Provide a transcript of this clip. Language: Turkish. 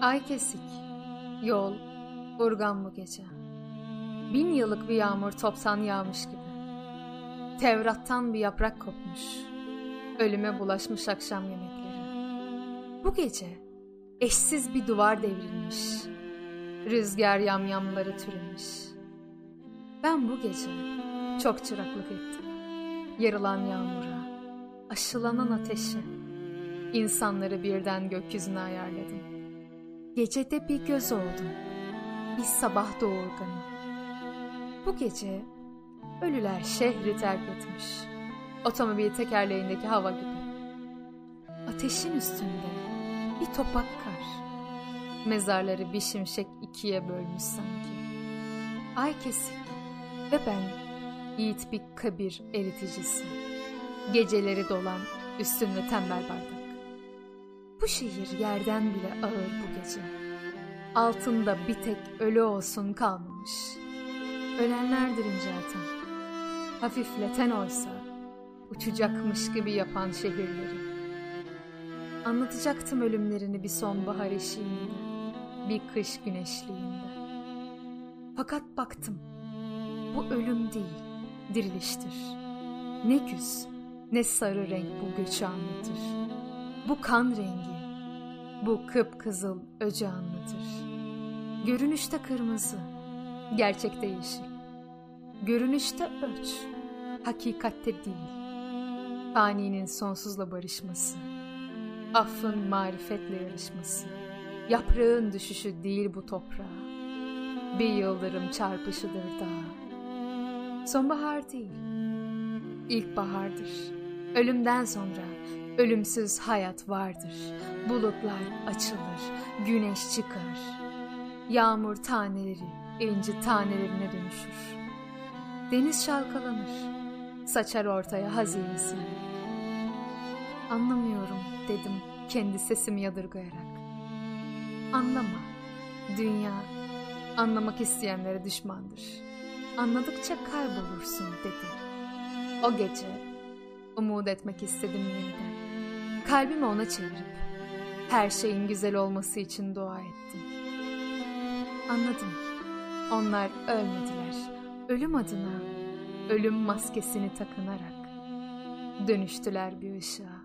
Ay kesik, yol, urgan bu gece. Bin yıllık bir yağmur toptan yağmış gibi. Tevrat'tan bir yaprak kopmuş. Ölüme bulaşmış akşam yemekleri. Bu gece eşsiz bir duvar devrilmiş. Rüzgar yamyamları türemiş. Ben bu gece çok çıraklık ettim. Yarılan yağmura, aşılanan ateşe, insanları birden gökyüzüne ayarladım. Gecede bir göz oldum, bir sabah doğurganı. Bu gece ölüler şehri terk etmiş. Otomobil tekerleğindeki hava gibi. Ateşin üstünde bir topak kar. Mezarları bir şimşek ikiye bölmüş sanki. Ay kesik ve ben yiğit bir kabir eriticisi. Geceleri dolan üstünde tembel bardak. Bu şehir yerden bile ağır bu gece. Altında bir tek ölü olsun kalmamış. Ölenlerdir incelten. Hafifleten oysa uçacakmış gibi yapan şehirleri. Anlatacaktım ölümlerini bir sonbahar eşiğinde, bir kış güneşliğinde. Fakat baktım, bu ölüm değil, diriliştir. Ne güz, ne sarı renk bu göçü anlatır. Bu kan rengi, bu kıpkızıl öcü anlatır. Görünüşte kırmızı, gerçekte yeşil. Görünüşte öç, hakikatte değil. Faninin sonsuzla barışması, affın marifetle yarışması, yaprağın düşüşü değil bu toprağa. Bir yıldırım çarpışıdır daha. Sonbahar değil, ilkbahardır. Ölümden sonra ölümsüz hayat vardır. Bulutlar açılır, güneş çıkar. Yağmur taneleri inci tanelerine dönüşür. Deniz şalkalanır, saçar ortaya hazinesini. Anlamıyorum dedim kendi sesimi yadırgayarak. Anlama, dünya anlamak isteyenlere düşmandır. Anladıkça kaybolursun dedi. O gece umut etmek istedim yeniden. Kalbimi ona çevirip her şeyin güzel olması için dua ettim. Anladım. Onlar ölmediler. Ölüm adına ölüm maskesini takınarak dönüştüler bir ışığa.